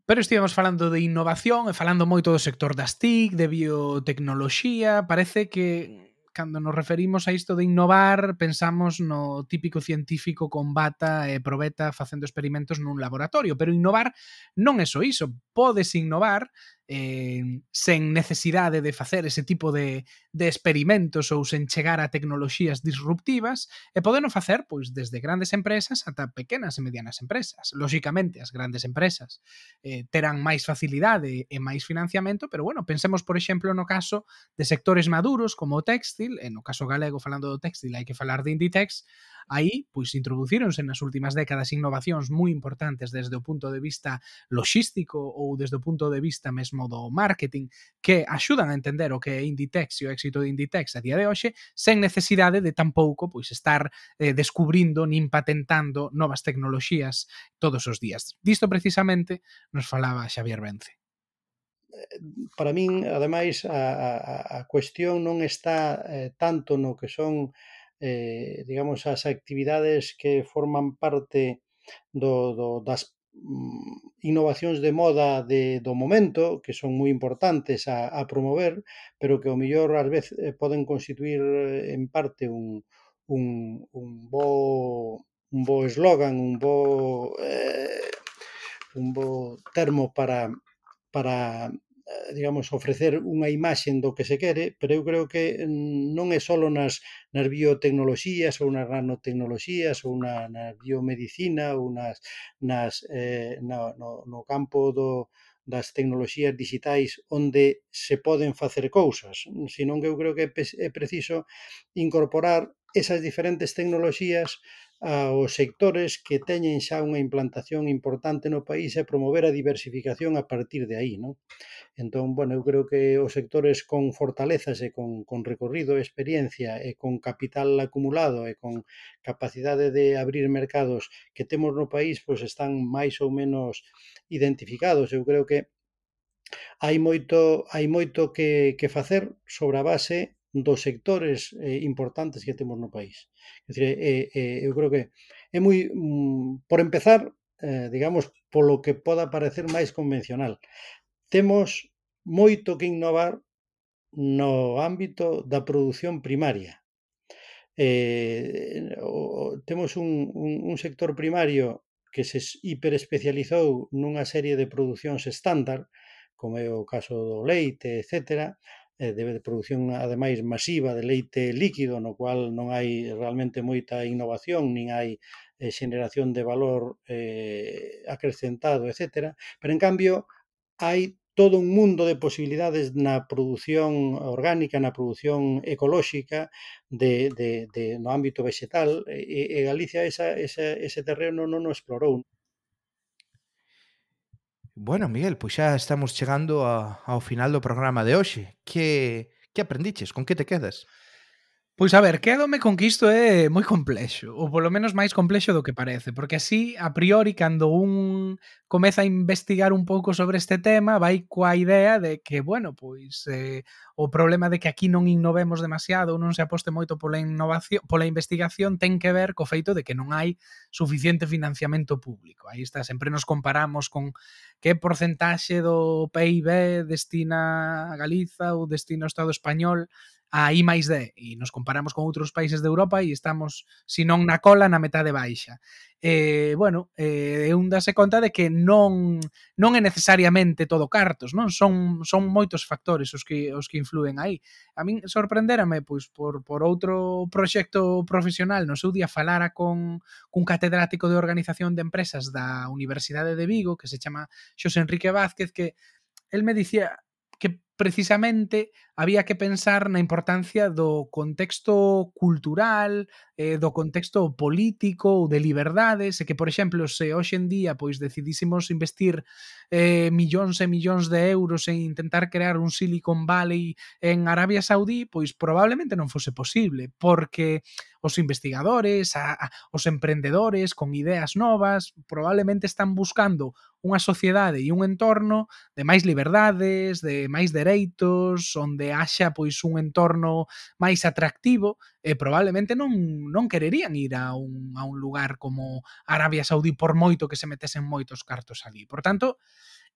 Pero estivemos falando de innovación e falando moito do sector das TIC, de biotecnoloxía, parece que cando nos referimos a isto de innovar, pensamos no típico científico con bata e probeta facendo experimentos nun laboratorio, pero innovar non é só iso, podes innovar eh, sen necesidade de facer ese tipo de, de experimentos ou sen chegar a tecnoloxías disruptivas e podeno facer pois desde grandes empresas ata pequenas e medianas empresas. Lóxicamente, as grandes empresas eh, terán máis facilidade e máis financiamento, pero bueno, pensemos, por exemplo, no caso de sectores maduros como o textil, e no caso galego falando do textil hai que falar de Inditex, aí pois introducíronse nas últimas décadas innovacións moi importantes desde o punto de vista logístico ou desde o punto de vista mesmo marxismo, do marketing, que axudan a entender o que é Inditex e o éxito de Inditex a día de hoxe, sen necesidade de tampouco pois estar eh, descubrindo nin patentando novas tecnoloxías todos os días. Disto precisamente nos falaba Xavier Vence. Eh, para min, ademais, a, a, a cuestión non está eh, tanto no que son eh, digamos, as actividades que forman parte do, do, das Mm, innovacións de moda de, do momento que son moi importantes a, a promover pero que ao mellor ás veces eh, poden constituir eh, en parte un, un, un bo un bo eslogan, un bo eh, un bo termo para para Eh, digamos, ofrecer unha imaxe do que se quere, pero eu creo que mm, non é só nas, nas biotecnoloxías ou nas nanotecnoloxías ou na, na biomedicina ou nas, nas, eh, na, no, no campo do, das tecnoloxías digitais onde se poden facer cousas, senón que eu creo que é preciso incorporar esas diferentes tecnoloxías aos sectores que teñen xa unha implantación importante no país e promover a diversificación a partir de aí, non? Entón, bueno, eu creo que os sectores con fortalezas e con, con recorrido, experiencia e con capital acumulado e con capacidade de abrir mercados que temos no país, pois están máis ou menos identificados. Eu creo que hai moito hai moito que, que facer sobre a base dos sectores eh, importantes que temos no país. É dicir, eh, eh, eh, eu creo que é moi, mm, por empezar, eh, digamos, polo que poda parecer máis convencional. Temos moito que innovar no ámbito da produción primaria. Eh, o, temos un, un, un sector primario que se hiperespecializou nunha serie de producións estándar, como é o caso do leite, etcétera, Eh, de, de produción ademais masiva de leite líquido no cual non hai realmente moita innovación nin hai eh, xeneración de valor eh, acrecentado, etc. Pero en cambio hai todo un mundo de posibilidades na produción orgánica, na produción ecolóxica de, de, de no ámbito vegetal e, e Galicia esa, esa, ese terreno non o explorou. Bueno, Miguel, pois xa estamos chegando a, ao final do programa de hoxe. Que, que aprendiches? Con que te quedas? Pois a ver, quédome con que isto é moi complexo, ou polo menos máis complexo do que parece, porque así, a priori, cando un comeza a investigar un pouco sobre este tema, vai coa idea de que, bueno, pois eh, o problema de que aquí non innovemos demasiado ou non se aposte moito pola innovación, pola investigación ten que ver co feito de que non hai suficiente financiamento público. Aí está, sempre nos comparamos con que porcentaxe do PIB destina a Galiza ou destina ao Estado español a I máis D e nos comparamos con outros países de Europa e estamos, se non na cola, na metade baixa. Eh, bueno, eh, un dase conta de que non non é necesariamente todo cartos, non? Son son moitos factores os que os que influen aí. A min sorprenderame pois por por outro proxecto profesional, no seu día falara con cun catedrático de organización de empresas da Universidade de Vigo que se chama Xosé Enrique Vázquez que el me dicía que precisamente había que pensar na importancia do contexto cultural, eh, do contexto político ou de liberdades, e que, por exemplo, se hoxe en día pois decidísimos investir eh, millóns e millóns de euros en intentar crear un Silicon Valley en Arabia Saudí, pois probablemente non fose posible, porque os investigadores, a, a, os emprendedores con ideas novas, probablemente están buscando unha sociedade e un entorno de máis liberdades, de máis dereitos, dereitos, onde haxa pois un entorno máis atractivo, e probablemente non non quererían ir a un a un lugar como Arabia Saudí por moito que se metesen moitos cartos ali. Por tanto,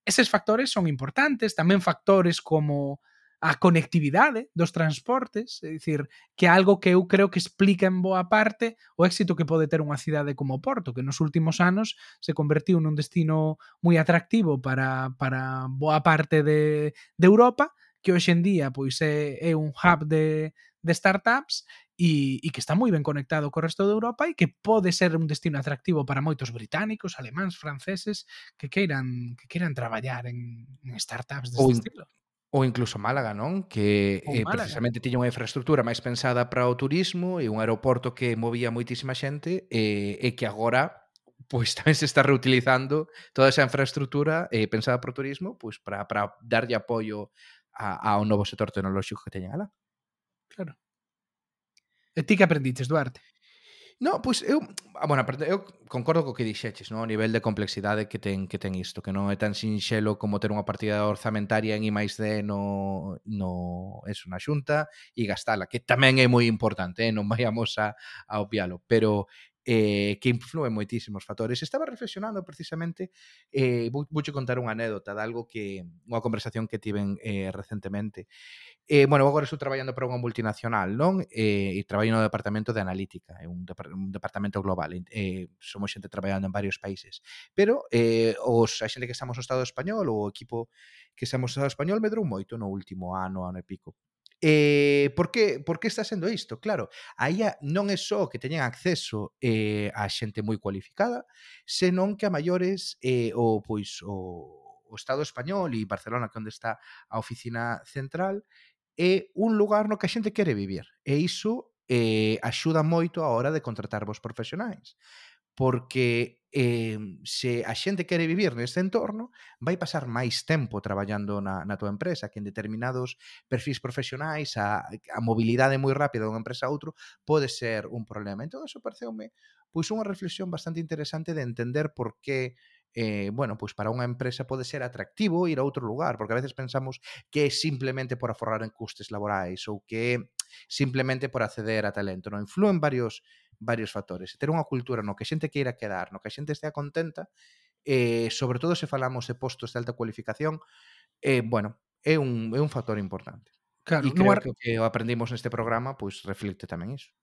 eses factores son importantes, tamén factores como a conectividade dos transportes, é dicir, que é algo que eu creo que explica en boa parte o éxito que pode ter unha cidade como Porto, que nos últimos anos se convertiu nun destino moi atractivo para, para boa parte de, de Europa, que hoxe en día pois é, é un hub de, de startups e, e que está moi ben conectado co resto de Europa e que pode ser un destino atractivo para moitos británicos, alemáns, franceses que queiran que queiran traballar en, en startups deste ou, estilo ou incluso Málaga, non? Que eh, Málaga. precisamente tiña unha infraestructura máis pensada para o turismo e un aeroporto que movía moitísima xente e, e que agora pois (laughs) tamén se está reutilizando toda esa infraestructura eh, pensada para o turismo pois para, para darlle apoio a, ao novo sector tecnolóxico que teñen alá. Claro. E ti que aprendiches, Duarte? No, pois eu, ah, bueno, eu concordo co que dixeches, no? o nivel de complexidade que ten que ten isto, que non é tan sinxelo como ter unha partida orzamentaria en I máis D no, no eso, na xunta e gastala, que tamén é moi importante, eh? non vayamos a, a obvialo, pero eh, que influen moitísimos factores. Estaba reflexionando precisamente, eh, vou, vouche contar unha anécdota de algo que, unha conversación que tiven eh, recentemente. Eh, bueno, agora estou traballando para unha multinacional, non? Eh, e traballo no departamento de analítica, é un, un departamento global. Eh, somos xente traballando en varios países. Pero eh, os, a xente que estamos no Estado español, ou o equipo que estamos no Estado español, medrou moito no último ano, ano e pico Eh, por, que, por que está sendo isto? Claro, aí non é só que teñen acceso eh, a xente moi cualificada, senón que a maiores eh, o, pois, o, o Estado español e Barcelona, que onde está a oficina central, é un lugar no que a xente quere vivir. E iso eh, axuda moito a hora de contratar vos profesionais porque eh, se a xente quere vivir neste entorno, vai pasar máis tempo traballando na, na tua empresa, que en determinados perfis profesionais a, a mobilidade moi rápida dunha empresa a outro pode ser un problema. Entón, eso pareceume pois unha reflexión bastante interesante de entender por que eh, bueno, pois para unha empresa pode ser atractivo ir a outro lugar, porque a veces pensamos que é simplemente por aforrar en custes laborais ou que é simplemente por acceder a talento. Non? Influen varios varios factores. Ter unha cultura no que a xente queira quedar, no que a xente estea contenta, eh, sobre todo se falamos de postos de alta cualificación, eh, bueno, é un, é un factor importante. Claro, e creo ar... que o que aprendimos neste programa pois reflicte tamén iso.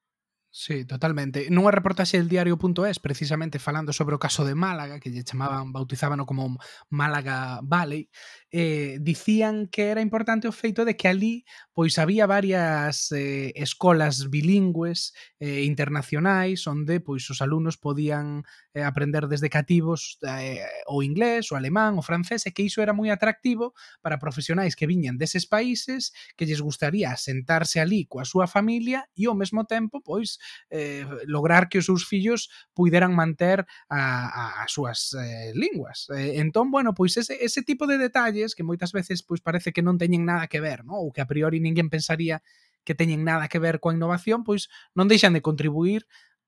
Sí, totalmente. Nunha reportaxe del diario.es, precisamente falando sobre o caso de Málaga, que lle chamaban, bautizábano como Málaga Valley, eh, dicían que era importante o feito de que ali pois había varias eh, escolas bilingües eh, internacionais onde pois os alumnos podían eh, aprender desde cativos eh, o inglés, o alemán, o francés e que iso era moi atractivo para profesionais que viñan deses países que lles gustaría sentarse ali coa súa familia e ao mesmo tempo pois eh, lograr que os seus fillos puideran manter a, a, as súas eh, linguas. Eh, entón, bueno, pois ese, ese tipo de detalles series que moitas veces pois parece que non teñen nada que ver, ¿no? ou que a priori ninguén pensaría que teñen nada que ver coa innovación, pois non deixan de contribuir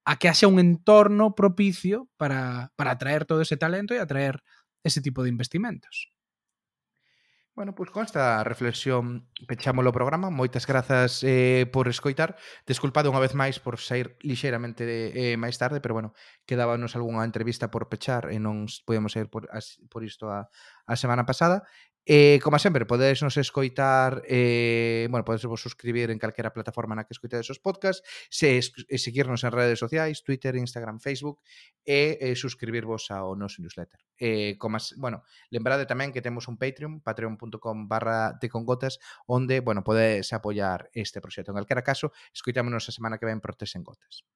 a que haxa un entorno propicio para, para atraer todo ese talento e atraer ese tipo de investimentos. Bueno, pois con esta reflexión pechamos o programa. Moitas grazas eh, por escoitar. Desculpado unha vez máis por sair lixeiramente eh, máis tarde, pero bueno, quedábanos algunha entrevista por pechar e non podemos sair por, as, por isto a, a semana pasada. Eh, como sempre, podedes nos escoitar, eh, bueno, podedes vos suscribir en calquera plataforma na que escoitades os podcast, se, e seguirnos en redes sociais, Twitter, Instagram, Facebook, e eh, suscribirvos ao noso newsletter. Eh, como, bueno, lembrade tamén que temos un Patreon, patreon.com barra tecongotas, onde, bueno, podedes apoiar este proxecto. En calquera caso, escoitámonos a semana que ven por Tes en Gotas.